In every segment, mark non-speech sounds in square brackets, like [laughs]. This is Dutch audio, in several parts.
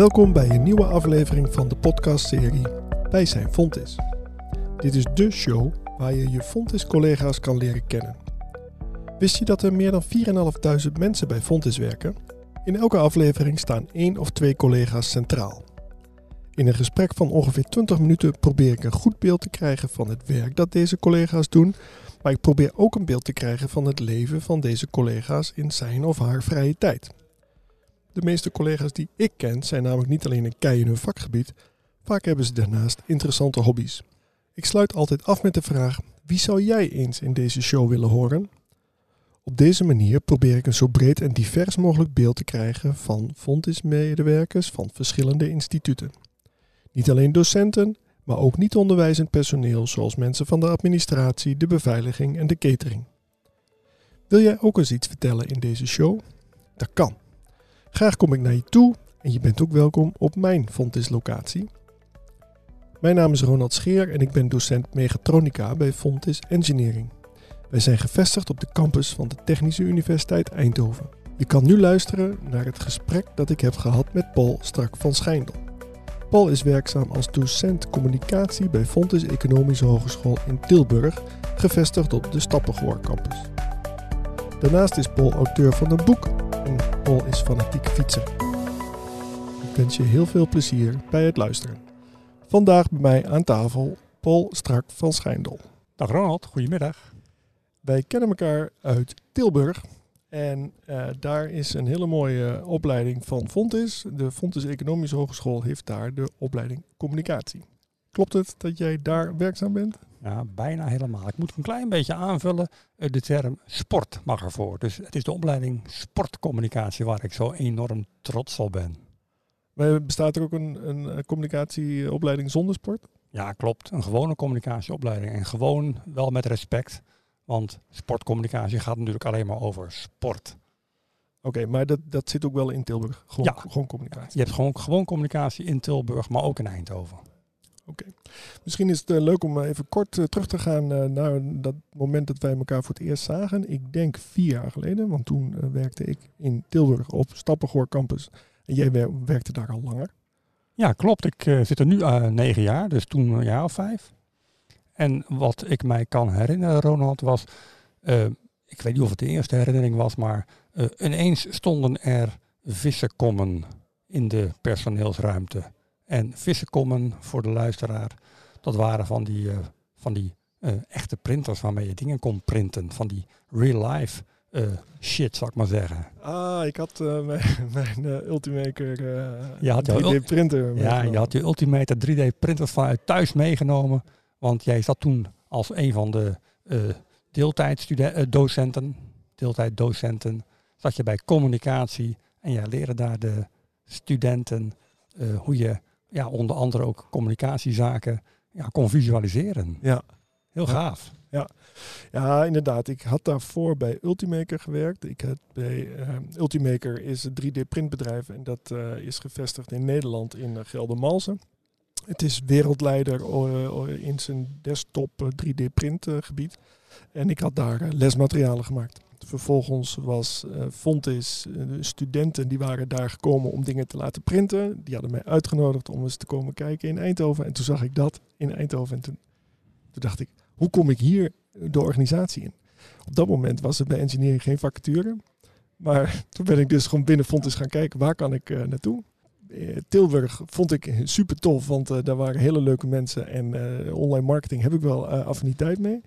Welkom bij een nieuwe aflevering van de podcastserie Wij zijn Fontis. Dit is de show waar je je Fontis-collega's kan leren kennen. Wist je dat er meer dan 4.500 mensen bij Fontis werken? In elke aflevering staan één of twee collega's centraal. In een gesprek van ongeveer 20 minuten probeer ik een goed beeld te krijgen van het werk dat deze collega's doen, maar ik probeer ook een beeld te krijgen van het leven van deze collega's in zijn of haar vrije tijd. De meeste collega's die ik ken zijn namelijk niet alleen een kei in hun vakgebied, vaak hebben ze daarnaast interessante hobby's. Ik sluit altijd af met de vraag: wie zou jij eens in deze show willen horen? Op deze manier probeer ik een zo breed en divers mogelijk beeld te krijgen van Fontis-medewerkers van verschillende instituten. Niet alleen docenten, maar ook niet onderwijzend personeel zoals mensen van de administratie, de beveiliging en de catering. Wil jij ook eens iets vertellen in deze show? Dat kan. Graag kom ik naar je toe en je bent ook welkom op mijn Fontis locatie. Mijn naam is Ronald Scheer en ik ben docent mechatronica bij Fontis Engineering. Wij zijn gevestigd op de campus van de Technische Universiteit Eindhoven. Je kan nu luisteren naar het gesprek dat ik heb gehad met Paul Strak van Schijndel. Paul is werkzaam als docent communicatie bij Fontis Economische Hogeschool in Tilburg, gevestigd op de Stappengoor campus. Daarnaast is Paul auteur van een boek en Paul is fanatiek fietser. Ik wens je heel veel plezier bij het luisteren. Vandaag bij mij aan tafel Paul Strak van Schijndel. Dag Ronald, goedemiddag. Wij kennen elkaar uit Tilburg en uh, daar is een hele mooie opleiding van Fontis. De Fontis Economische Hogeschool heeft daar de opleiding communicatie. Klopt het dat jij daar werkzaam bent? Ja, bijna helemaal. Ik moet een klein beetje aanvullen. Eh, de term sport mag ervoor. Dus het is de opleiding sportcommunicatie waar ik zo enorm trots op ben. Maar bestaat er ook een, een communicatieopleiding zonder sport? Ja, klopt. Een gewone communicatieopleiding. En gewoon wel met respect. Want sportcommunicatie gaat natuurlijk alleen maar over sport. Oké, maar dat, dat zit ook wel in Tilburg? Gewoon, Ja. gewoon communicatie? Je hebt gewoon, gewoon communicatie in Tilburg, maar ook in Eindhoven. Oké. Misschien is het eh, leuk om even kort eh, terug te gaan eh, naar dat moment dat wij elkaar voor het eerst zagen. Ik denk vier jaar geleden, want toen eh, werkte ik in Tilburg op Stappengoor campus. En jij wer- werkte daar al langer. Ja, klopt. Ik eh, zit er nu negen jaar, dus toen een jaar of vijf. En wat ik mij kan herinneren, Ronald, was... eh, ik weet niet of het de eerste herinnering was, maar eh, ineens stonden er vissenkommen in de personeelsruimte. En vissenkommen, voor de luisteraar, dat waren van die, eh, van die eh, echte printers waarmee je dingen kon printen. Van die real-life eh, shit, zou ik maar zeggen. Ah, ik had [laughs] mijn, mijn Ultimaker eh, Je had jouw 3D printer. Ja, je had je Ultimator 3D printers vanuit thuis meegenomen. Want jij zat toen als een van de deeltijddocenten, deeltijddocenten, zat je bij communicatie en jij leerde daar de studenten hoe je ja, onder andere ook communicatiezaken ja, kon visualiseren. Ja. Heel Ja. gaaf. Ja, inderdaad. Ik had daarvoor bij Ultimaker gewerkt. Ik had bij eh, Ultimaker is een 3D printbedrijf en dat eh, is gevestigd in Nederland in uh, Geldermalsen. Het is wereldleider in zijn desktop eh, 3D printgebied. en ik had daar lesmaterialen gemaakt. Vervolgens was eh Fontis, eh, de studenten die waren daar gekomen om dingen te laten printen. Die hadden mij uitgenodigd om eens te komen kijken in Eindhoven. En toen zag ik dat in Eindhoven. En toen, dacht ik, hoe kom ik hier de organisatie in? Op dat moment was er bij engineering geen vacature. Maar [laughs] toen ben ik dus gewoon binnen Fontis gaan kijken, waar kan ik eh, naartoe? Eh, Tilburg vond ik super tof, want eh, daar waren hele leuke mensen. En eh, online marketing heb ik wel eh, affiniteit mee.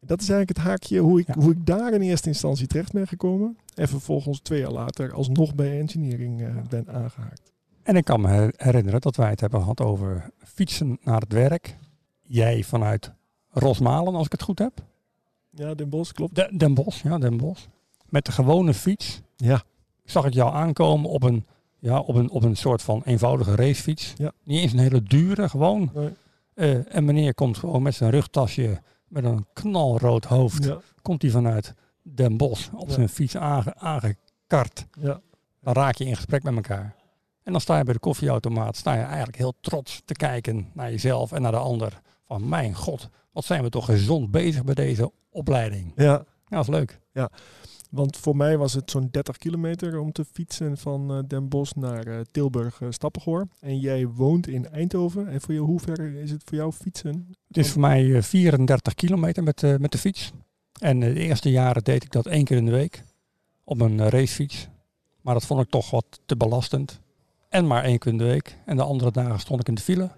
Dat is eigenlijk het haakje hoe ik, Ja. hoe ik daar in eerste instantie terecht ben gekomen. En vervolgens twee jaar later alsnog bij engineering eh, ben aangehaakt. En ik kan me her- herinneren dat wij het hebben gehad over fietsen naar het werk. Jij vanuit Rosmalen, als ik het goed heb. Ja, Den Bosch, klopt. De- Den Bosch, ja, Den Bosch. Met de gewone fiets Ja, zag ik jou aankomen op een, ja, op een, op een soort van eenvoudige racefiets. Ja. Niet eens een hele dure, gewoon. nee, Eh, en meneer komt gewoon met zijn rugtasje, met een knalrood hoofd, ja, komt hij vanuit Den Bosch op Ja. zijn fiets aange, aangekart. ja, Dan raak je in gesprek met elkaar. En dan sta je bij de koffieautomaat, sta je eigenlijk heel trots te kijken naar jezelf en naar de ander. Van mijn god, wat zijn we toch gezond bezig bij deze opleiding. ja. Ja, dat is leuk. Want voor mij was het zo'n 30 kilometer om te fietsen van uh, Den Bosch naar uh, Tilburg uh, Stappengoor. En jij woont in Eindhoven. En voor jou, hoe ver is het voor jou fietsen? Het is voor mij 34 kilometer met, met de fiets. En de eerste jaren deed ik dat één keer in de week op een racefiets. Maar dat vond ik toch wat te belastend. En maar één keer in de week. En de andere dagen stond ik in de file.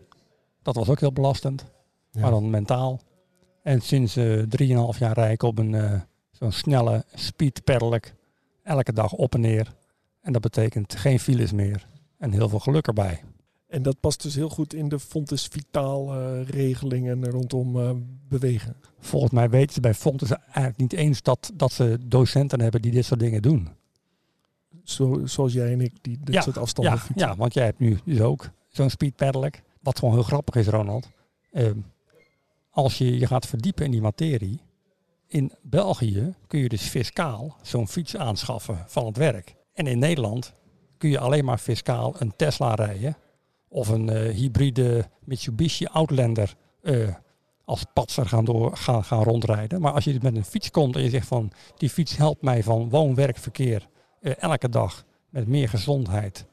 Dat was ook heel belastend. Ja. Maar dan mentaal. En sinds uh, 3,5 jaar rijd ik op een uh, zo'n snelle speed pedelec. Elke dag op en neer. En dat betekent geen files meer. En heel veel geluk erbij. En dat past dus heel goed in de Fontes Vitaal uh, regelingen rondom uh, bewegen. Volgens mij weten ze bij Fontes eigenlijk niet eens dat, dat ze docenten hebben die dit soort dingen doen. Zo, zoals jij en ik die dit ja, soort afstanden ja, fietsen. Ja, want jij hebt nu dus ook zo'n speed pedelec. Wat gewoon heel grappig is, Ronald. Uh, als je je gaat verdiepen in die materie. In België kun je dus fiscaal zo'n fiets aanschaffen van het werk. En in Nederland kun je alleen maar fiscaal een Tesla rijden. Of een uh, hybride Mitsubishi Outlander uh, als patser gaan, door, gaan, gaan rondrijden. Maar als je met een fiets komt en je zegt van die fiets helpt mij van woon-werkverkeer uh, elke dag met meer gezondheid.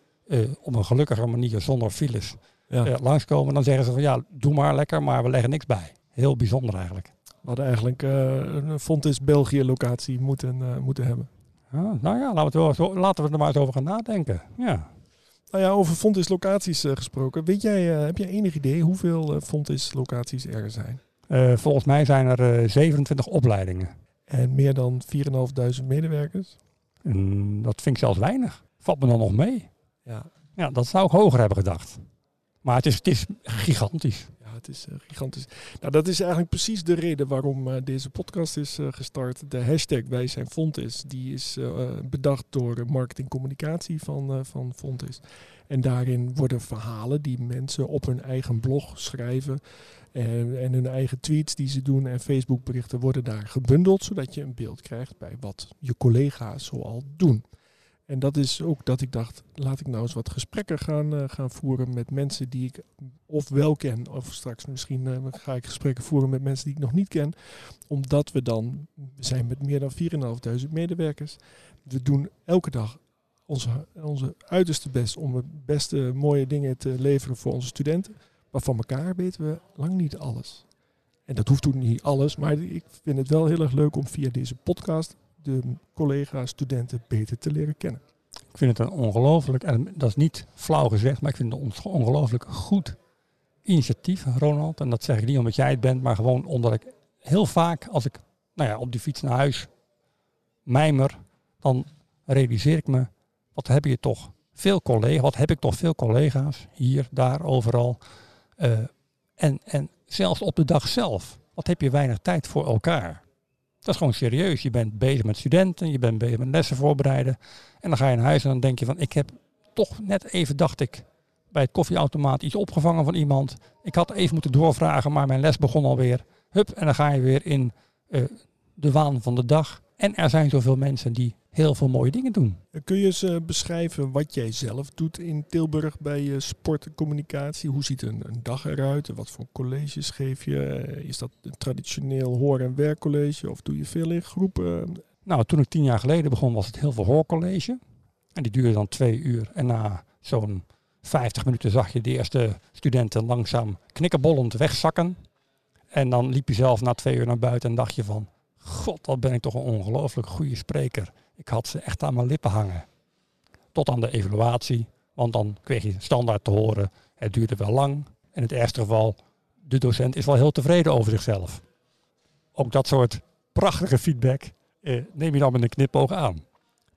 op een gelukkige manier zonder files ja. langskomen. Dan zeggen ze van ja, doe maar lekker, maar we leggen niks bij heel bijzonder eigenlijk. We hadden eigenlijk uh, een Fontis België locatie moeten, uh, moeten hebben. Ah, nou ja, laten we, zo, laten we er maar eens over gaan nadenken. Ja. Nou ja, over Fontis locaties uh, gesproken. Weet jij, heb jij enig idee hoeveel Fontis locaties er zijn? volgens mij zijn er 27 opleidingen. En meer dan 4.500 medewerkers? Mm, dat vind ik zelfs weinig. Valt me dan nog mee. Ja. ja, dat zou ik hoger hebben gedacht. Maar het is, het is gigantisch het is uh, gigantisch. Nou, dat is eigenlijk precies de reden waarom uh, deze podcast is uh, gestart. De hashtag Wij zijn Fontis, die is bedacht door marketingcommunicatie van, van Fontis. En daarin worden verhalen die mensen op hun eigen blog schrijven. En, en, hun eigen tweets die ze doen en Facebookberichten worden daar gebundeld, zodat je een beeld krijgt bij wat je collega's zoal doen. En dat is ook dat ik dacht, laat ik nou eens wat gesprekken gaan, uh, gaan voeren met mensen die ik of wel ken, of straks misschien uh, ga ik gesprekken voeren met mensen die ik nog niet ken. Omdat we dan, we zijn met meer dan 4.500 medewerkers. We doen elke dag onze, onze uiterste best om het beste mooie dingen te leveren voor onze studenten. Maar van elkaar weten we lang niet alles. En dat hoeft ook niet alles, maar ik vind het wel heel erg leuk om via deze podcast de collega's, studenten beter te leren kennen. Ik vind het een ongelooflijk, en dat is niet flauw gezegd, maar ik vind het een ongelooflijk goed initiatief, Ronald. En dat zeg ik niet omdat jij het bent, maar gewoon omdat ik heel vaak, als ik nou ja, op die fiets naar huis mijmer, dan realiseer ik me, wat heb je toch veel collega's, wat heb ik toch veel collega's, hier, daar, overal. Uh, en, en zelfs op de dag zelf, wat heb je weinig tijd voor elkaar. Dat is gewoon serieus. Je bent bezig met studenten, je bent bezig met lessen voorbereiden. En dan ga je naar huis en dan denk je van, ik heb toch net even, dacht ik, bij het koffieautomaat iets opgevangen van iemand. Ik had even moeten doorvragen, maar mijn les begon alweer. Hup, en dan ga je weer in uh, de waan van de dag. En er zijn zoveel mensen die heel veel mooie dingen doen. Kun je eens uh, beschrijven wat jij zelf doet in Tilburg bij uh, sport en communicatie? Hoe ziet een, een, dag eruit? Wat voor colleges geef je? is dat een traditioneel hoor- en werkcollege of doe je veel in groepen? Nou, toen ik tien jaar geleden begon was het heel veel hoorcollege. En die duurde dan twee uur. En na zo'n 50 minuten zag je de eerste studenten langzaam knikkerbollend wegzakken. En dan liep je zelf na twee uur naar buiten en dacht je van... God, wat ben ik toch een ongelooflijk goede spreker. Ik had ze echt aan mijn lippen hangen. Tot aan de evaluatie, want dan kreeg je standaard te horen, het duurde wel lang. In het ergste geval, de docent is wel heel tevreden over zichzelf. Ook dat soort prachtige feedback eh, neem je dan met een knipoog aan.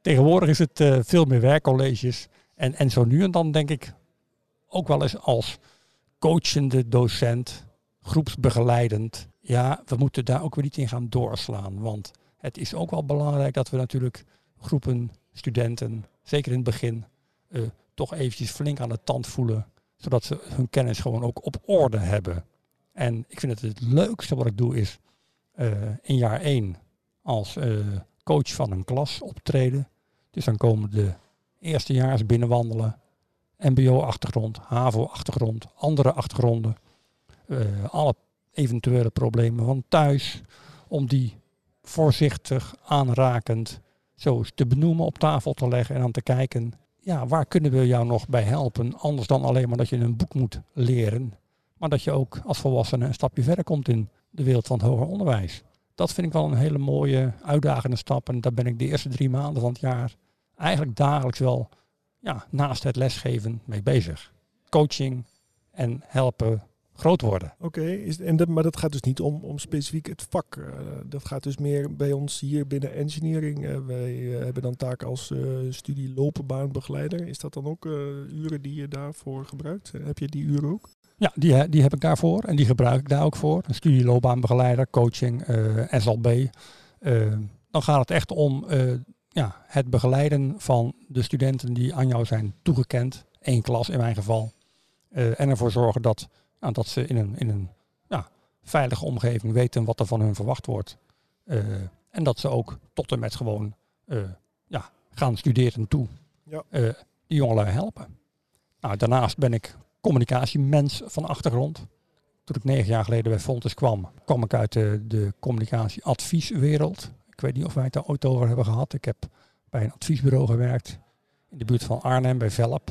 Tegenwoordig is het eh, veel meer werkcolleges. En, en zo nu en dan denk ik ook wel eens als coachende docent, groepsbegeleidend. Ja, we moeten daar ook weer niet in gaan doorslaan. Want het is ook wel belangrijk dat we natuurlijk groepen studenten, zeker in het begin, uh, toch eventjes flink aan de tand voelen. Zodat ze hun kennis gewoon ook op orde hebben. En ik vind het het leukste wat ik doe is uh, in jaar 1 als uh, coach van een klas optreden. Dus dan komen de eerstejaars binnenwandelen. MBO-achtergrond, HAVO-achtergrond, andere achtergronden. alle eventuele problemen van thuis. Om die voorzichtig, aanrakend, zo eens te benoemen, op tafel te leggen en dan te kijken, ja, waar kunnen we jou nog bij helpen? Anders dan alleen maar dat je een boek moet leren, maar dat je ook als volwassene een stapje verder komt in de wereld van het hoger onderwijs. Dat vind ik wel een hele mooie, uitdagende stap. En daar ben ik de eerste drie maanden van het jaar eigenlijk dagelijks wel ja, naast het lesgeven mee bezig. Coaching en helpen groot worden. Oké, en dat, maar dat gaat dus niet om, om specifiek het vak. Uh, dat gaat dus meer bij ons hier binnen engineering. Uh, wij uh, hebben dan taak als studie loopbaanbegeleider. Is dat dan ook uren die je daarvoor gebruikt? heb je die uren ook? Ja, die, die heb ik daarvoor en die gebruik ik daar ook voor. Een studie loopbaanbegeleider, coaching, SLB. dan gaat het echt om ja, het begeleiden van de studenten die aan jou zijn toegekend. één klas in mijn geval. en ervoor zorgen dat nou, dat ze in een, in een ja, veilige omgeving weten wat er van hun verwacht wordt. Uh, en dat ze ook tot en met gewoon uh, ja, gaan studeren toe ja. uh, die jongelui helpen. Nou, daarnaast ben ik communicatiemens van achtergrond. Toen ik negen jaar geleden bij Fontes kwam, kwam ik uit de, de communicatieadvieswereld. Ik weet niet of wij het daar ooit over hebben gehad. Ik heb bij een adviesbureau gewerkt in de buurt van Arnhem bij Velp.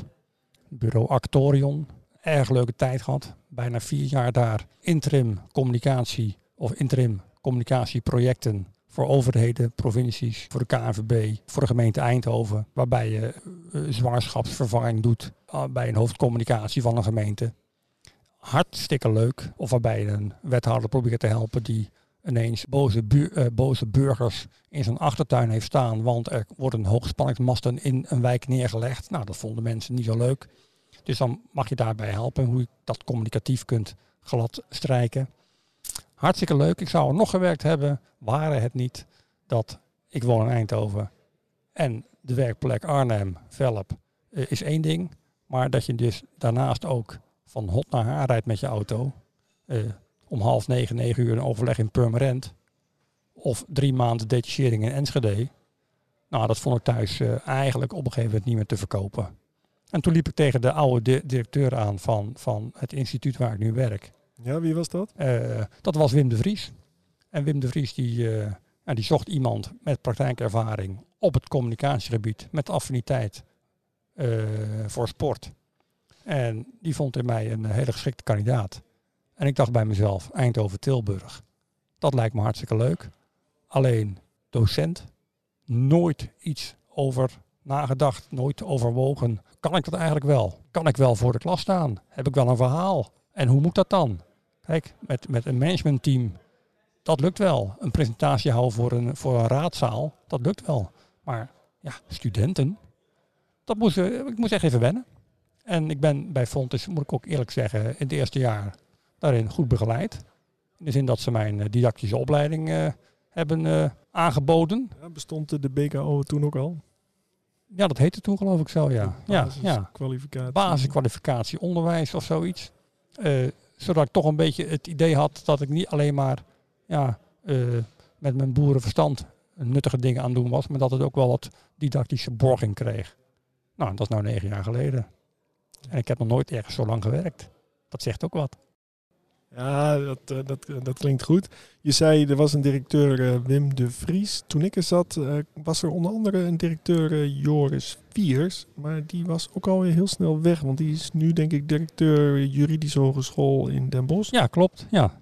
Bureau Actorion erg leuke tijd gehad. Bijna vier jaar daar interim communicatie of interim communicatieprojecten voor overheden, provincies, voor de KNVB, voor de gemeente Eindhoven, waarbij je uh, zwangerschapsvervanging doet uh, bij een hoofdcommunicatie van een gemeente. Hartstikke leuk. Of waarbij je een wethouder probeert te helpen die ineens boze, uh, boze burgers in zijn achtertuin heeft staan, want er worden hoogspanningsmasten in een wijk neergelegd. Nou, dat vonden mensen niet zo leuk. Dus dan mag je daarbij helpen hoe je dat communicatief kunt glad strijken. Hartstikke leuk. Ik zou er nog gewerkt hebben, waren het niet dat ik woon in Eindhoven en de werkplek Arnhem, Velp, eh, is één ding. Maar dat je dus daarnaast ook van hot naar haar rijdt met je auto. Uh, om half negen, negen uur een overleg in Purmerend. Of drie maanden detachering in Enschede. Nou, dat vond ik thuis uh, eigenlijk op een gegeven moment niet meer te verkopen. En toen liep ik tegen de oude directeur aan van, van het instituut waar ik nu werk. Ja, wie was dat? Uh, dat was Wim de Vries. En Wim de Vries die, uh, nou, die zocht iemand met praktijkervaring op het communicatiegebied met affiniteit uh, voor sport. En die vond in mij een hele geschikte kandidaat. En ik dacht bij mezelf, Eindhoven-Tilburg, dat lijkt me hartstikke leuk. Alleen docent, nooit iets over nagedacht, nooit overwogen. Kan ik dat eigenlijk wel? Kan ik wel voor de klas staan? Heb ik wel een verhaal? En hoe moet dat dan? Kijk, met, met een managementteam, dat lukt wel. Een presentatie houden voor een, voor een raadzaal, dat lukt wel. Maar ja, studenten, dat moest, ik moest echt even wennen. En ik ben bij Fontes, moet ik ook eerlijk zeggen, in het eerste jaar daarin goed begeleid. In de zin dat ze mijn eh, didactische opleiding uh, hebben aangeboden. Ja, bestond de BKO toen ook al? Ja, dat heette toen geloof ik zo, ja. Basiskwalificatie. Ja, Basiskwalificatie onderwijs of zoiets. Uh, zodat ik toch een beetje het idee had dat ik niet alleen maar ja, uh, met mijn boerenverstand nuttige dingen aan doen was, maar dat het ook wel wat didactische borging kreeg. Nou, dat is nou negen jaar geleden. En ik heb nog nooit ergens zo lang gewerkt. Dat zegt ook wat. Ja, dat, uh, dat, dat klinkt goed. Je zei, er was een directeur uh, Wim de Vries. Toen ik er zat, was er onder andere een directeur Joris Viers. Maar die was ook alweer heel snel weg. Want die is nu denk ik directeur juridische hogeschool in Den Bosch. Ja, klopt. Ja.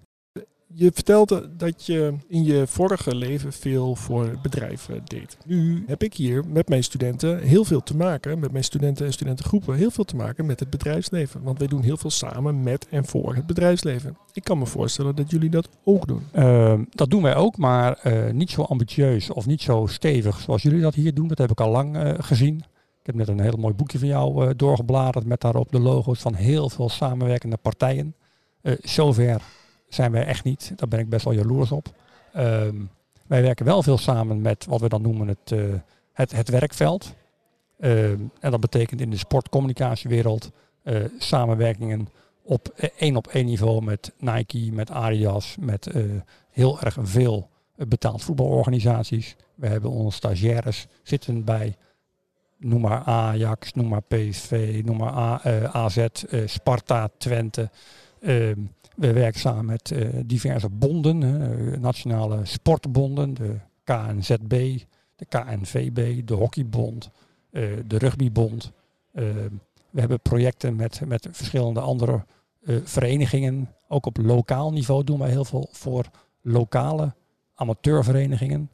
Je vertelde dat je in je vorige leven veel voor bedrijven deed. Nu heb ik hier met mijn studenten heel veel te maken, met mijn studenten en studentengroepen, heel veel te maken met het bedrijfsleven. Want wij doen heel veel samen met en voor het bedrijfsleven. Ik kan me voorstellen dat jullie dat ook doen. Uh, dat doen wij ook, maar uh, niet zo ambitieus of niet zo stevig zoals jullie dat hier doen. Dat heb ik al lang uh, gezien. Ik heb net een heel mooi boekje van jou doorgebladerd met daarop de logo's van heel veel samenwerkende partijen. zover zijn wij echt niet. Daar ben ik best wel jaloers op. Um, wij werken wel veel samen met wat we dan noemen het, uh, het, het werkveld. Um, en dat betekent in de sportcommunicatiewereld uh, samenwerkingen op één op één niveau met Nike, met Adidas, met uh, heel erg veel betaald voetbalorganisaties. We hebben onze stagiaires zitten bij, noem maar Ajax, noem maar PSV, noem maar AZ, Sparta, Twente. Um, we werken samen met uh, diverse bonden, uh, nationale sportbonden, de KNZB, de KNVB, de Hockeybond, uh, de Rugbybond. We hebben projecten met, met verschillende andere verenigingen. Ook op lokaal niveau doen wij heel veel voor lokale amateurverenigingen.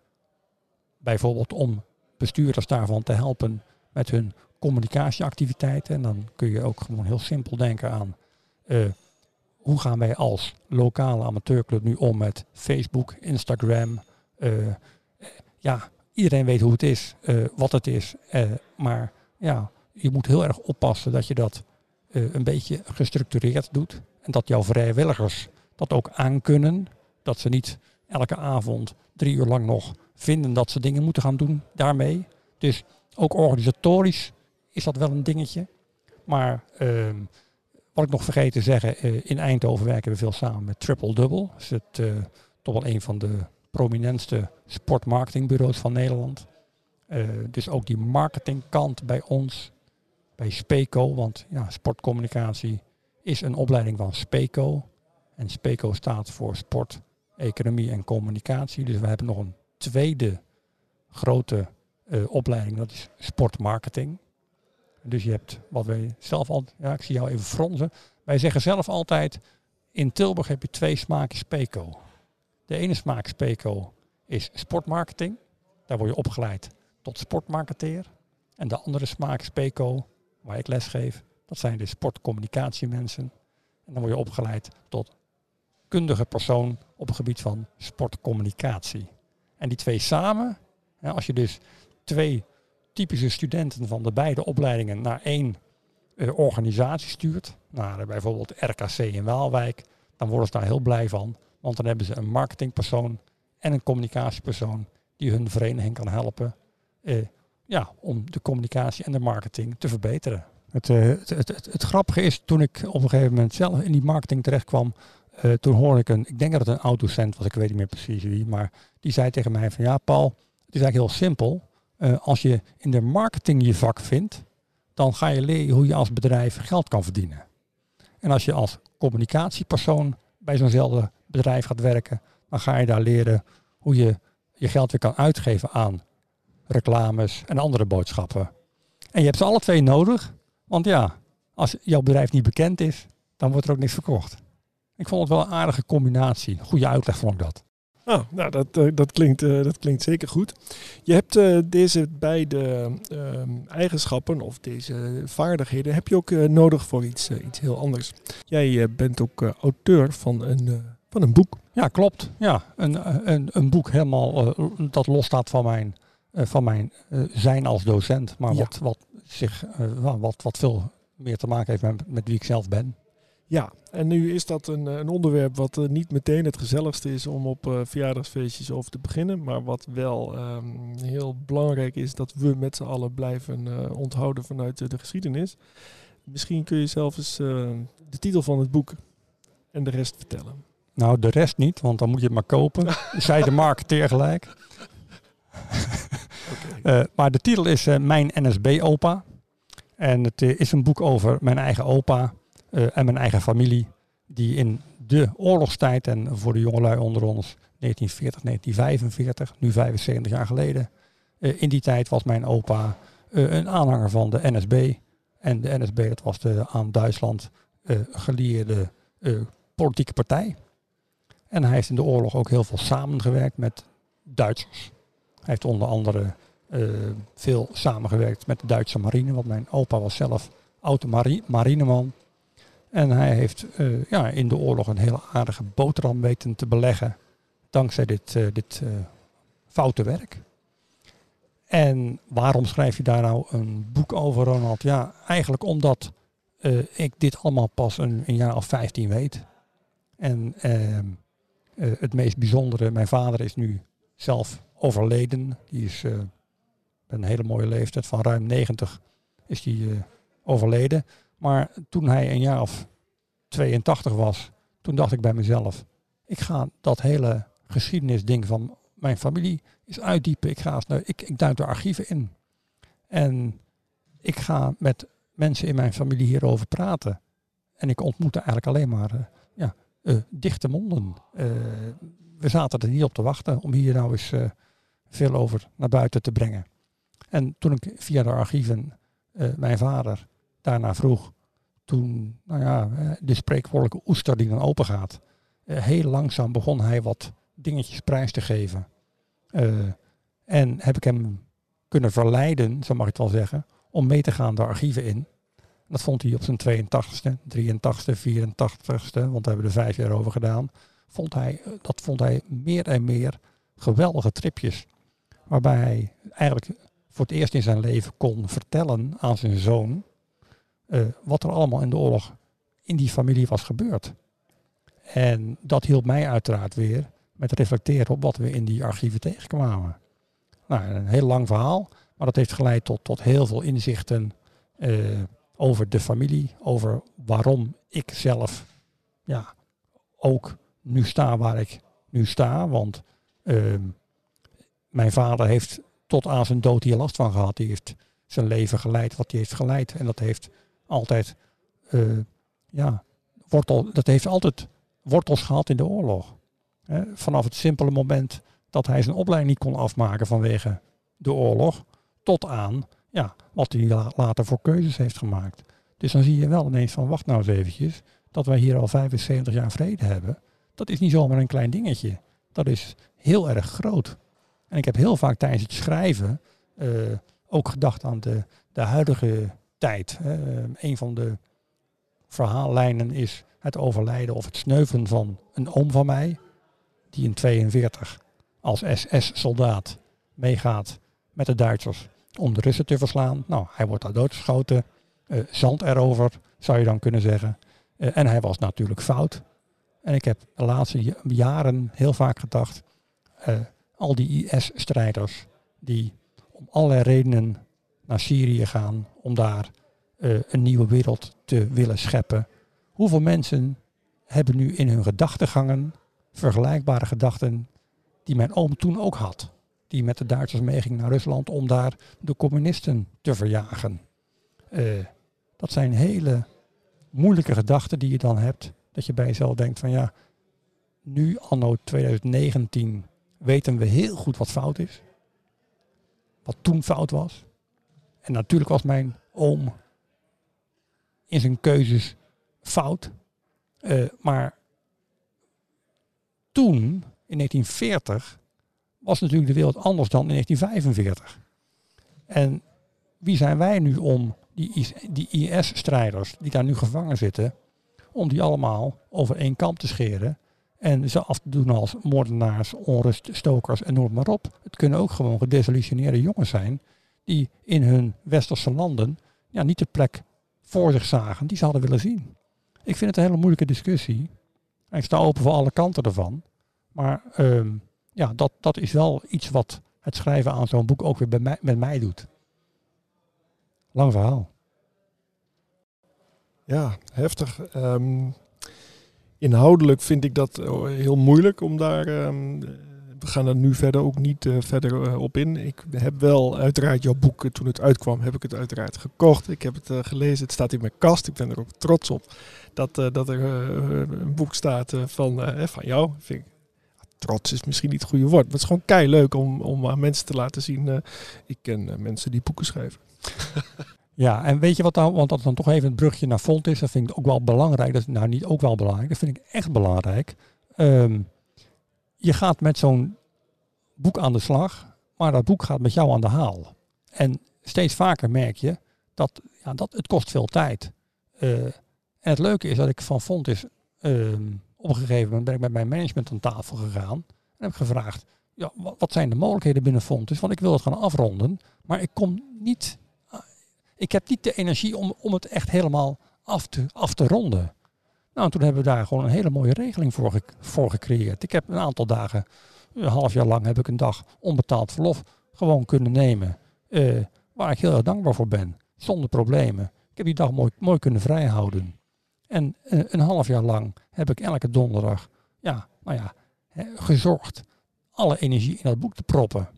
Bijvoorbeeld om bestuurders daarvan te helpen met hun communicatieactiviteiten. En dan kun je ook gewoon heel simpel denken aan hoe gaan wij als lokale amateurclub nu om met Facebook, Instagram. Uh, ja, iedereen weet hoe het is, uh, wat het is. maar ja, je moet heel erg oppassen dat je dat een beetje gestructureerd doet. En dat jouw vrijwilligers dat ook aankunnen. Dat ze niet elke avond drie uur lang nog vinden dat ze dingen moeten gaan doen daarmee. Dus ook organisatorisch is dat wel een dingetje. Maar uh, wat ik nog vergeten te zeggen, uh, in Eindhoven werken we veel samen met Triple Double. Dat is het, uh, toch wel een van de prominentste sportmarketingbureaus van Nederland. Eh, dus ook die marketingkant bij ons, bij SPECO, want ja, sportcommunicatie is een opleiding van SPECO. En SPECO staat voor sport, economie en communicatie. Dus we hebben nog een tweede grote opleiding, dat is sportmarketing. Dus je hebt wat wij zelf al, ja, ik zie jou even fronsen. Wij zeggen zelf altijd, in Tilburg heb je twee smaken speco. De ene smaak speco is sportmarketing. Daar word je opgeleid tot sportmarketeer. En de andere smaak speco, waar ik les geef, dat zijn de sportcommunicatiemensen. En dan word je opgeleid tot kundige persoon op het gebied van sportcommunicatie. En die twee samen, als je dus twee typische studenten van de beide opleidingen naar één uh, organisatie stuurt, naar uh, bijvoorbeeld RKC in Waalwijk, dan worden ze daar heel blij van. Want dan hebben ze een marketingpersoon en een communicatiepersoon die hun vereniging kan helpen uh, ja, om de communicatie en de marketing te verbeteren. Het, het, het, het, grappige is, toen ik op een gegeven moment zelf in die marketing terecht kwam, toen hoorde ik een, ik denk dat het een autocent was, ik weet niet meer precies wie, maar die zei tegen mij van ja Paul, het is eigenlijk heel simpel. Uh, als je in de marketing je vak vindt, dan ga je leren hoe je als bedrijf geld kan verdienen. En als je als communicatiepersoon bij zo'nzelfde bedrijf gaat werken, dan ga je daar leren hoe je je geld weer kan uitgeven aan reclames en andere boodschappen. En je hebt ze alle twee nodig, want ja, als jouw bedrijf niet bekend is, dan wordt er ook niks verkocht. Ik vond het wel een aardige combinatie. Goede uitleg vond ik dat. Oh, nou, dat, uh, dat, klinkt, uh, dat klinkt zeker goed. Je hebt uh, deze beide ehm, eigenschappen of deze vaardigheden heb je ook nodig voor iets, iets heel anders. Jij bent ook auteur van een, van een boek. Ja, klopt. Ja, een, een, een boek helemaal dat losstaat van mijn, van mijn zijn als docent, maar ja. wat, wat, zich, wat, wat veel meer te maken heeft met, met wie ik zelf ben. Ja, en nu is dat een, een onderwerp wat uh, niet meteen het gezelligste is om op uh, verjaardagsfeestjes over te beginnen. Maar wat wel um, heel belangrijk is dat we met z'n allen blijven uh, onthouden vanuit de geschiedenis. Misschien kun je zelf eens de titel van het boek en de rest vertellen. Nou, de rest niet, want dan moet je het maar kopen. [laughs] Zij de marketeer gelijk. okay. [laughs] maar de titel is Mijn NSB-opa. En het is een boek over mijn eigen opa uh, en mijn eigen familie, die in de oorlogstijd en voor de jongelui onder ons 1940, 1945, nu 75 jaar geleden. Uh, in die tijd was mijn opa uh, een aanhanger van de NSB. En de NSB, dat was de aan Duitsland gelieerde politieke partij. En hij heeft in de oorlog ook heel veel samengewerkt met Duitsers. Hij heeft onder andere veel samengewerkt met de Duitse marine, want mijn opa was zelf auto-marineman. En hij heeft uh, ja, in de oorlog een hele aardige boterham weten te beleggen. Dankzij dit, uh, dit uh, foute werk. En waarom schrijf je daar nou een boek over, Ronald? Ja, eigenlijk omdat ik dit allemaal pas een, een, jaar of 15 weet. En ehm, het meest bijzondere, mijn vader is nu zelf overleden. Die is een hele mooie leeftijd van ruim 90 is die overleden. Maar toen hij een jaar of 82 was, toen dacht ik bij mezelf, ik ga dat hele geschiedenisding van mijn familie eens uitdiepen. Ik, ga eens, ik, ik duik de archieven in. En ik ga met mensen in mijn familie hierover praten. En ik ontmoette eigenlijk alleen maar uh, ja, uh, dichte monden. Uh, we zaten er niet op te wachten om hier nou eens veel over naar buiten te brengen. En toen ik via de archieven eh, mijn vader daarna vroeg, toen, nou ja, eh, de spreekwoordelijke oester die dan open gaat, eh, heel langzaam begon hij wat dingetjes prijs te geven. en heb ik hem kunnen verleiden, zo mag ik het wel zeggen, om mee te gaan de archieven in. Dat vond hij op zijn 82ste, 83ste, 84ste, want we hebben er vijf jaar over gedaan. Vond hij, dat vond hij meer en meer geweldige tripjes. Waarbij hij eigenlijk voor het eerst in zijn leven kon vertellen aan zijn zoon wat er allemaal in de oorlog in die familie was gebeurd. En dat hielp mij uiteraard weer met reflecteren op wat we in die archieven tegenkwamen. Nou, een heel lang verhaal, maar dat heeft geleid tot, tot heel veel inzichten uh, over de familie, over waarom ik zelf ja, ook nu sta waar ik nu sta. Want uh, mijn vader heeft tot aan zijn dood hier last van gehad. Die heeft zijn leven geleid wat hij heeft geleid. En dat heeft altijd, uh, ja, wortel, dat heeft altijd wortels gehad in de oorlog. vanaf het simpele moment dat hij zijn opleiding niet kon afmaken vanwege de oorlog, tot aan ja, wat hij later voor keuzes heeft gemaakt. Dus dan zie je wel ineens van, wacht nou eens eventjes, dat wij hier al 75 jaar vrede hebben. Dat is niet zomaar een klein dingetje. Dat is heel erg groot. En ik heb heel vaak tijdens het schrijven uh, ook gedacht aan de, de huidige tijd. Uh, een van de verhaallijnen is het overlijden of het sneuvelen van een oom van mij, die in 42 als SS-soldaat meegaat met de Duitsers om de Russen te verslaan. Nou, hij wordt daar doodgeschoten, uh, zand erover, zou je dan kunnen zeggen. Uh, en hij was natuurlijk fout. En ik heb de laatste jaren heel vaak gedacht, al die IS-strijders die om allerlei redenen naar Syrië gaan om daar uh, een nieuwe wereld te willen scheppen. Hoeveel mensen hebben nu in hun gedachtegangen vergelijkbare gedachten die mijn oom toen ook had? Die met de Duitsers meeging naar Rusland om daar de communisten te verjagen. Uh, dat zijn hele moeilijke gedachten die je dan hebt. Dat je bij jezelf denkt van ja, nu anno 2019 weten we heel goed wat fout is. Wat toen fout was. En natuurlijk was mijn oom in zijn keuzes fout. Uh, maar toen, in 1940, was natuurlijk de wereld anders dan in 1945. En wie zijn wij nu om die, die IS-strijders die daar nu gevangen zitten, om die allemaal over één kamp te scheren en ze af te doen als moordenaars, onruststokers en noem maar op. Het kunnen ook gewoon gedesillusioneerde jongens zijn die in hun westerse landen ja, niet de plek voor zich zagen die ze hadden willen zien. Ik vind het een hele moeilijke discussie. ik sta open voor alle kanten ervan. Maar um, ja, dat, dat is wel iets wat het schrijven aan zo'n boek ook weer bij mij, met mij doet. Lang verhaal. Ja, heftig. Um, inhoudelijk vind ik dat eh, heel moeilijk om daar. Um, we gaan er nu verder ook niet uh, verder uh, op in. Ik heb wel uiteraard jouw boek, toen het uitkwam, heb ik het uiteraard gekocht. Ik heb het gelezen, het staat in mijn kast. Ik ben er ook trots op dat, dat er een boek staat van, van jou. Vind ik, trots is misschien niet het goede woord, maar het is gewoon kei leuk om, om aan mensen te laten zien. ik ken mensen die boeken schrijven. [laughs] Ja, en weet je wat dan, want dat dan toch even het brugje naar Font is, dat vind ik ook wel belangrijk. Dat nou niet ook wel belangrijk, dat vind ik echt belangrijk. Um, je gaat met zo'n boek aan de slag, maar dat boek gaat met jou aan de haal. En steeds vaker merk je dat, ja, dat het kost veel tijd. Uh, en het leuke is dat ik van Font is, um, op een gegeven moment ben ik met mijn management aan tafel gegaan en heb gevraagd, ja, wat, zijn de mogelijkheden binnen Fontis? Want ik wil het gaan afronden, maar ik kom niet ik heb niet de energie om, om het echt helemaal af te, af te ronden. Nou, en toen hebben we daar gewoon een hele mooie regeling voor, gecreëerd. Ik heb een aantal dagen, een half jaar lang, heb ik een dag onbetaald verlof gewoon kunnen nemen. Uh, waar ik heel erg dankbaar voor ben. Zonder problemen. Ik heb die dag mooi, mooi kunnen vrijhouden. En uh, een half jaar lang heb ik elke donderdag, ja, nou ja, gezorgd alle energie in dat boek te proppen.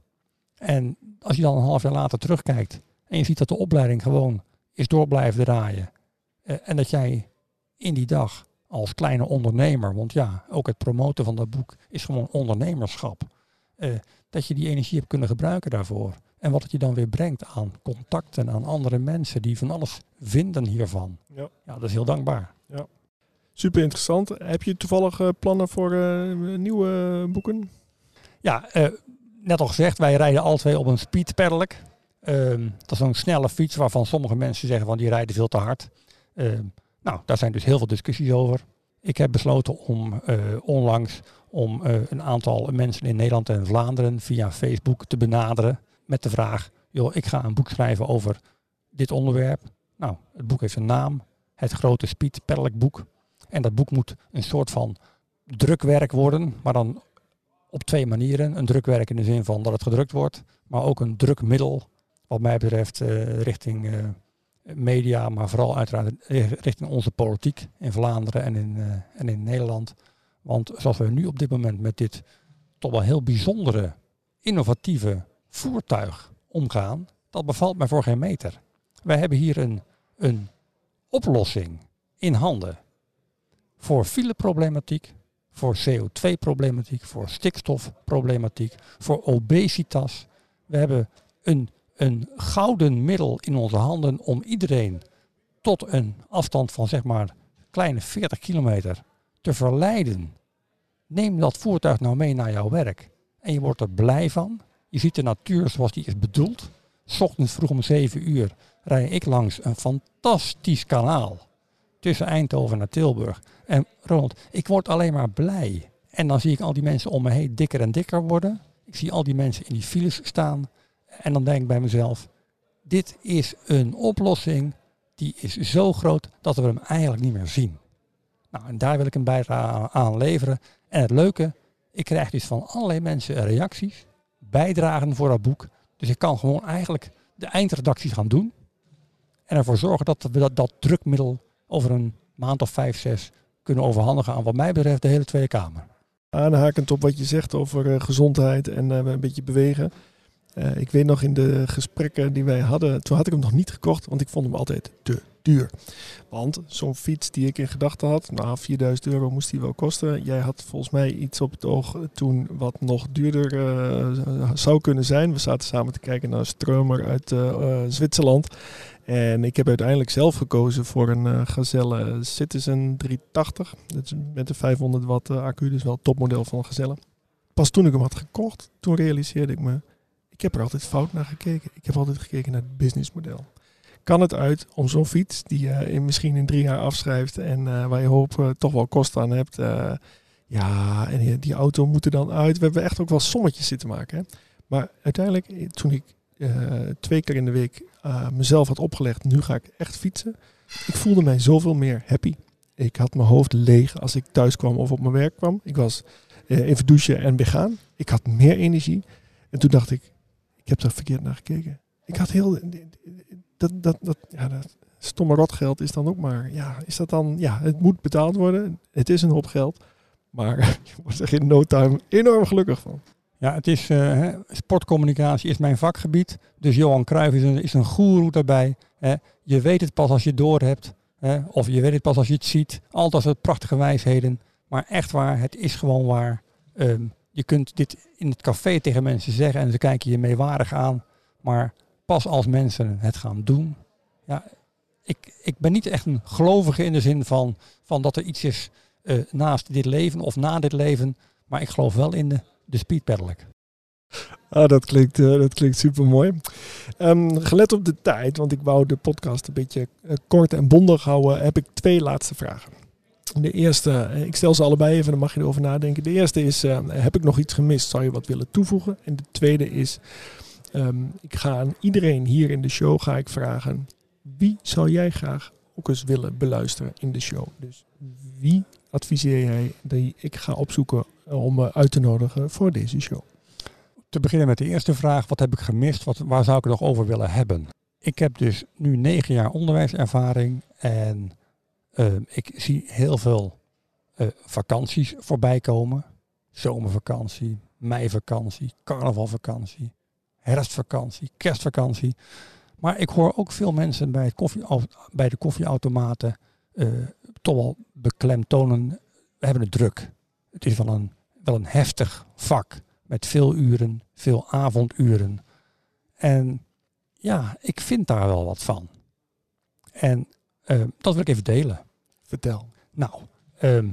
En als je dan een half jaar later terugkijkt, en je ziet dat de opleiding gewoon is door blijven draaien. Uh, en dat jij in die dag als kleine ondernemer, want ja, ook het promoten van dat boek is gewoon ondernemerschap. eh, dat je die energie hebt kunnen gebruiken daarvoor. En wat het je dan weer brengt aan contacten, aan andere mensen die van alles vinden hiervan. Ja. ja dat is heel dankbaar. Super interessant. Heb je toevallig eh, plannen voor eh, nieuwe boeken? Ja, net al gezegd, wij rijden alle twee op een speed pedelec. Ehm, dat is een snelle fiets waarvan sommige mensen zeggen van die rijden veel te hard. Nou, daar zijn dus heel veel discussies over. Ik heb besloten om eh, onlangs om eh, een aantal mensen in Nederland en Vlaanderen via Facebook te benaderen met de vraag, joh, ik ga een boek schrijven over dit onderwerp. Nou, het boek heeft een naam, het grote Speed boek. En dat boek moet een soort van drukwerk worden, maar dan op twee manieren. Een drukwerk in de zin van dat het gedrukt wordt, maar ook een drukmiddel, wat mij betreft, eh, richting media, maar vooral uiteraard richting onze politiek in Vlaanderen en in, eh, en in Nederland. Want zoals we nu op dit moment met dit toch wel heel bijzondere, innovatieve voertuig omgaan, dat bevalt mij voor geen meter. Wij hebben hier een, een oplossing in handen voor fileproblematiek, voor CO2-problematiek, voor stikstofproblematiek, voor obesitas. We hebben een, een gouden middel in onze handen om iedereen tot een afstand van zeg maar kleine 40 kilometer te verleiden. Neem dat voertuig nou mee naar jouw werk en je wordt er blij van. Je ziet de natuur zoals die is bedoeld. Ochtends vroeg om 7 uur rij ik langs een fantastisch kanaal tussen Eindhoven naar Tilburg. En Ronald, ik word alleen maar blij. En dan zie ik al die mensen om me heen dikker en dikker worden. Ik zie al die mensen in die files staan. En dan denk ik bij mezelf, dit is een oplossing die is zo groot dat we hem eigenlijk niet meer zien. Nou, en daar wil ik een bijdrage aan leveren. En het leuke, ik krijg dus van allerlei mensen reacties, bijdragen voor dat boek. Dus ik kan gewoon eigenlijk de eindredactie gaan doen. En ervoor zorgen dat we dat, dat drukmiddel over een maand of vijf, zes kunnen overhandigen aan wat mij betreft de hele Tweede Kamer. Aanhakend op wat je zegt over eh, gezondheid en eh, een beetje bewegen. Eh, ik weet nog in de gesprekken die wij hadden, toen had ik hem nog niet gekocht, want ik vond hem altijd te duur. Want zo'n fiets die ik in gedachten had, nou 4000 euro moest die wel kosten. Jij had volgens mij iets op het oog toen wat nog duurder eh, zou kunnen zijn. We zaten samen te kijken naar een stromer uit eh, Zwitserland. En ik heb uiteindelijk zelf gekozen voor een Gazelle Citizen 380. Dat is met een 500 watt accu, dus wel het topmodel van Gazelle. Pas toen ik hem had gekocht, toen realiseerde ik me, ik heb er altijd fout naar gekeken. Ik heb altijd gekeken naar het businessmodel. Kan het uit om zo'n fiets, die je in, misschien in drie jaar afschrijft en eh, waar je hoop eh, toch wel kosten aan hebt. eh, ja, en die, auto moet er dan uit. We hebben echt ook wel sommetjes zitten maken. Hè? Maar uiteindelijk, toen ik twee keer in de week mezelf had opgelegd, nu ga ik echt fietsen. Ik voelde mij zoveel meer happy. Ik had mijn hoofd leeg als ik thuis kwam of op mijn werk kwam. Ik was even douchen en weer gaan. Ik had meer energie. En toen dacht ik, ik heb er verkeerd naar gekeken. Ik had heel... Dat, dat, dat, ja, dat stomme rotgeld is dan ook maar... Ja, is dat dan... Ja, het moet betaald worden. Het is een hoop geld. Maar [laughs] je wordt er in no time enorm gelukkig van. Ja, het is, eh, sportcommunicatie is mijn vakgebied. Dus Johan Cruijff is een, is een goeroe daarbij. Je weet het pas als je het door hebt. Hè. Of je weet het pas als je het ziet. Als het prachtige wijsheden. Maar echt waar, het is gewoon waar. Ehm, je kunt dit in het café tegen mensen zeggen en ze kijken je meewarig aan. Maar pas als mensen het gaan doen. Ja, ik, ik ben niet echt een gelovige in de zin van, van dat er iets is eh, naast dit leven of na dit leven. Maar ik geloof wel in de, de speed. Ah, dat klinkt, eh, dat klinkt super mooi. gelet op de tijd, want ik wou de podcast een beetje eh, kort en bondig houden, heb ik twee laatste vragen. De eerste, eh, ik stel ze allebei even, dan mag je erover nadenken. De eerste is, eh, heb ik nog iets gemist? Zou je wat willen toevoegen? En de tweede is, ehm, ik ga aan iedereen hier in de show ga ik vragen, wie zou jij graag ook eens willen beluisteren in de show? Dus wie adviseer jij die ik ga opzoeken om eh, uit te nodigen voor deze show? Te beginnen met de eerste vraag, wat heb ik gemist? Wat, waar zou ik het nog over willen hebben? Ik heb dus nu negen jaar onderwijservaring en eh, ik zie heel veel eh, vakanties voorbij komen. Zomervakantie, meivakantie, carnavalvakantie, herfstvakantie, kerstvakantie. Maar ik hoor ook veel mensen bij, het koffie, bij de koffieautomaten eh, toch wel beklemtonen, we hebben het druk. Het is wel een, wel een heftig vak met veel uren, veel avonduren. En ja, ik vind daar wel wat van. En uh, dat wil ik even delen. Vertel. Nou, ehm,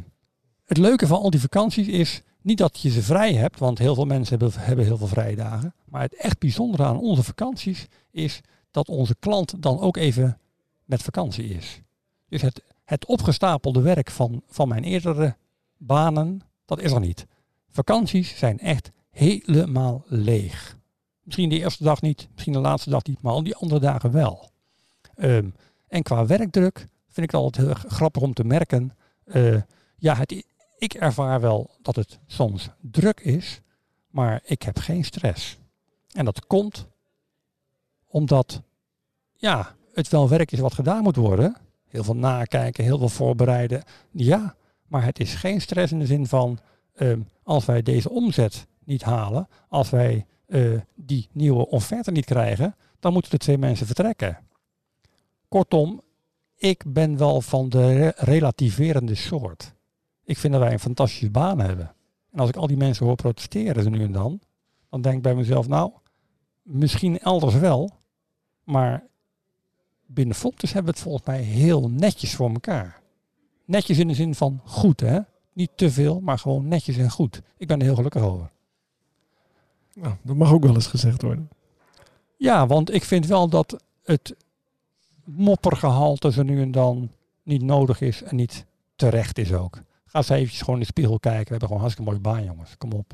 het leuke van al die vakanties is niet dat je ze vrij hebt, want heel veel mensen hebben, hebben heel veel vrije dagen. Maar het echt bijzondere aan onze vakanties is dat onze klant dan ook even met vakantie is. Dus het, het opgestapelde werk van, van mijn eerdere banen, dat is er niet. Vakanties zijn echt helemaal leeg. Misschien de eerste dag niet, misschien de laatste dag niet, maar al die andere dagen wel. Ehm, en qua werkdruk vind ik altijd heel grappig om te merken. Uh, ja, het, ik ervaar wel dat het soms druk is, maar ik heb geen stress. En dat komt omdat ja, het wel werk is wat gedaan moet worden. Heel veel nakijken, heel veel voorbereiden. Ja, maar het is geen stress in de zin van ehm, als wij deze omzet niet halen, als wij uh, die nieuwe offerte niet krijgen, dan moeten de twee mensen vertrekken. Kortom, ik ben wel van de relativerende soort. Ik vind dat wij een fantastische baan hebben. En als ik al die mensen hoor protesteren, nu en dan, dan denk ik bij mezelf, nou, misschien elders wel, maar binnen Fontes hebben we het volgens mij heel netjes voor elkaar. Netjes in de zin van goed, hè? Niet te veel, maar gewoon netjes en goed. Ik ben er heel gelukkig over. Nou, dat mag ook wel eens gezegd worden. Ja, want ik vind wel dat het moppergehalte zo nu en dan niet nodig is en niet terecht is ook. Ga eens eventjes gewoon in de spiegel kijken. We hebben gewoon hartstikke mooie baan, jongens. Kom op.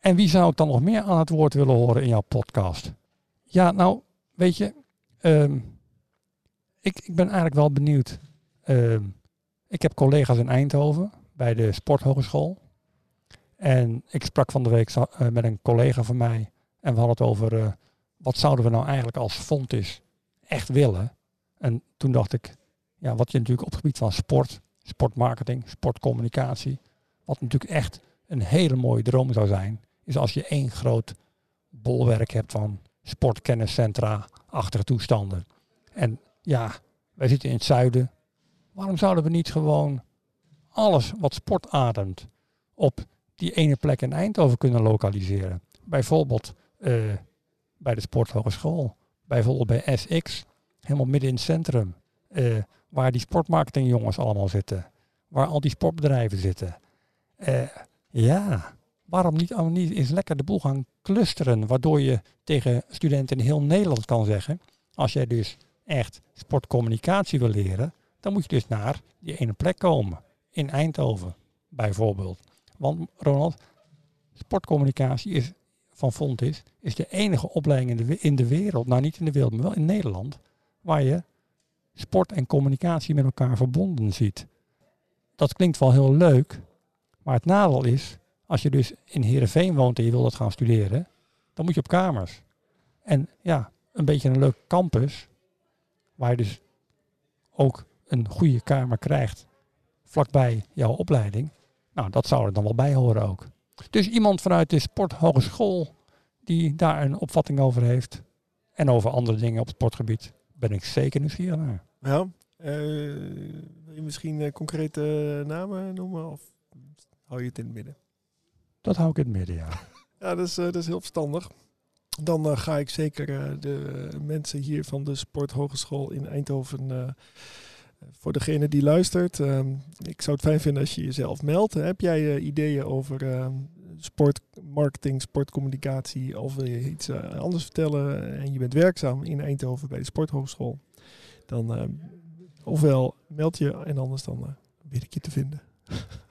En wie zou ik dan nog meer aan het woord willen horen in jouw podcast? Ja, nou, weet je, ehm, ik, ik ben eigenlijk wel benieuwd. Ehm, ik heb collega's in Eindhoven bij de Sporthogeschool. En ik sprak van de week uh, met een collega van mij. En we hadden het over uh, wat zouden we nou eigenlijk als Fontis echt willen. En toen dacht ik, ja, wat je natuurlijk op het gebied van sport sportmarketing, sportcommunicatie. Wat natuurlijk echt een hele mooie droom zou zijn, is als je één groot bolwerk hebt van sportkenniscentra, achtige toestanden. En ja, wij zitten in het zuiden. Waarom zouden we niet gewoon alles wat sport ademt op die ene plek in Eindhoven kunnen lokaliseren? Bijvoorbeeld uh, bij de Sporthogeschool, bijvoorbeeld bij SX, helemaal midden in het centrum. Uh, waar die sportmarketingjongens allemaal zitten. Waar al die sportbedrijven zitten. Uh, ja, waarom niet, allemaal niet eens lekker de boel gaan clusteren. Waardoor je tegen studenten in heel Nederland kan zeggen. Als jij dus echt sportcommunicatie wil leren. Dan moet je dus naar die ene plek komen. In Eindhoven bijvoorbeeld. Want Ronald, sportcommunicatie is van Fontis is de enige opleiding in de, in de wereld, nou niet in de wereld, maar wel in Nederland, waar je sport en communicatie met elkaar verbonden ziet. Dat klinkt wel heel leuk, maar het nadeel is, als je dus in Heerenveen woont en je wil dat gaan studeren, dan moet je op kamers. En ja, een beetje een leuk campus, waar je dus ook een goede kamer krijgt vlakbij jouw opleiding. Nou, dat zou er dan wel bij horen ook. Dus iemand vanuit de sporthogeschool die daar een opvatting over heeft en over andere dingen op het sportgebied, ben ik zeker nieuwsgierig naar. Ja, uh, wil je misschien uh, concrete namen noemen of hou je het in het midden? Dat hou ik in het midden, ja. [laughs] ja, dat is, dat is heel verstandig. Dan ga ik zeker de mensen hier van de Sporthogeschool in Eindhoven voor degene die luistert, uh, ik zou het fijn vinden als je jezelf meldt. Heb jij ideeën over uh, sportmarketing, sportcommunicatie of wil je iets anders vertellen en je bent werkzaam in Eindhoven bij de Sporthogeschool? Dan ofwel meld je en anders dan weet ik je te vinden. [laughs]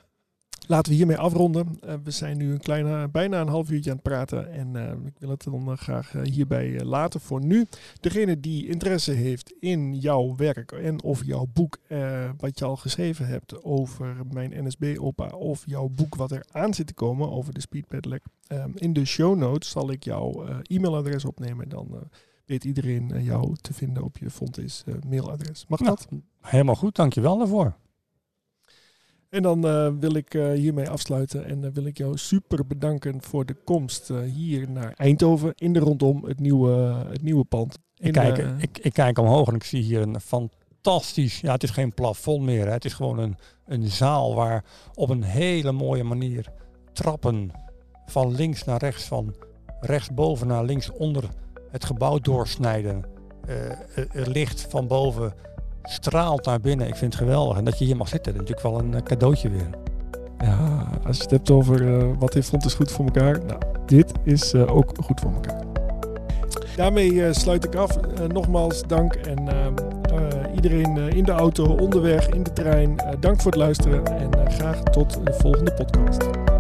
Laten we hiermee afronden. Uh, we zijn nu een kleine, bijna een half uurtje aan het praten. En uh, ik wil het dan uh, graag hierbij laten voor nu. Degene die interesse heeft in jouw werk en of jouw boek wat je al geschreven hebt over mijn NSB-opa. Of jouw boek wat er aan zit te komen over de Speed Pedelec. in de show notes zal ik jouw e-mailadres opnemen. Dan weet iedereen jou te vinden op je Fontis mailadres. Mag dat? Helemaal goed, dankjewel daarvoor. En dan uh, wil ik uh, hiermee afsluiten en uh, wil ik jou super bedanken voor de komst hier naar Eindhoven in de rondom het nieuwe, het nieuwe pand. Ik, kijk, ik, ik, kijk omhoog en ik zie hier een fantastisch, ja het is geen plafond meer, hè. het is gewoon een, een zaal waar op een hele mooie manier trappen van links naar rechts, van rechtsboven naar linksonder het gebouw doorsnijden. Het licht van boven straalt naar binnen. Ik vind het geweldig. En dat je hier mag zitten, dat is natuurlijk wel een cadeautje weer. Ja, als je het hebt over uh, wat heeft Fontes goed voor elkaar. Nou, dit is uh, ook goed voor elkaar. Daarmee uh, sluit ik af. nogmaals dank en ehm, iedereen in de auto, onderweg, in de trein. dank voor het luisteren en graag tot de volgende podcast.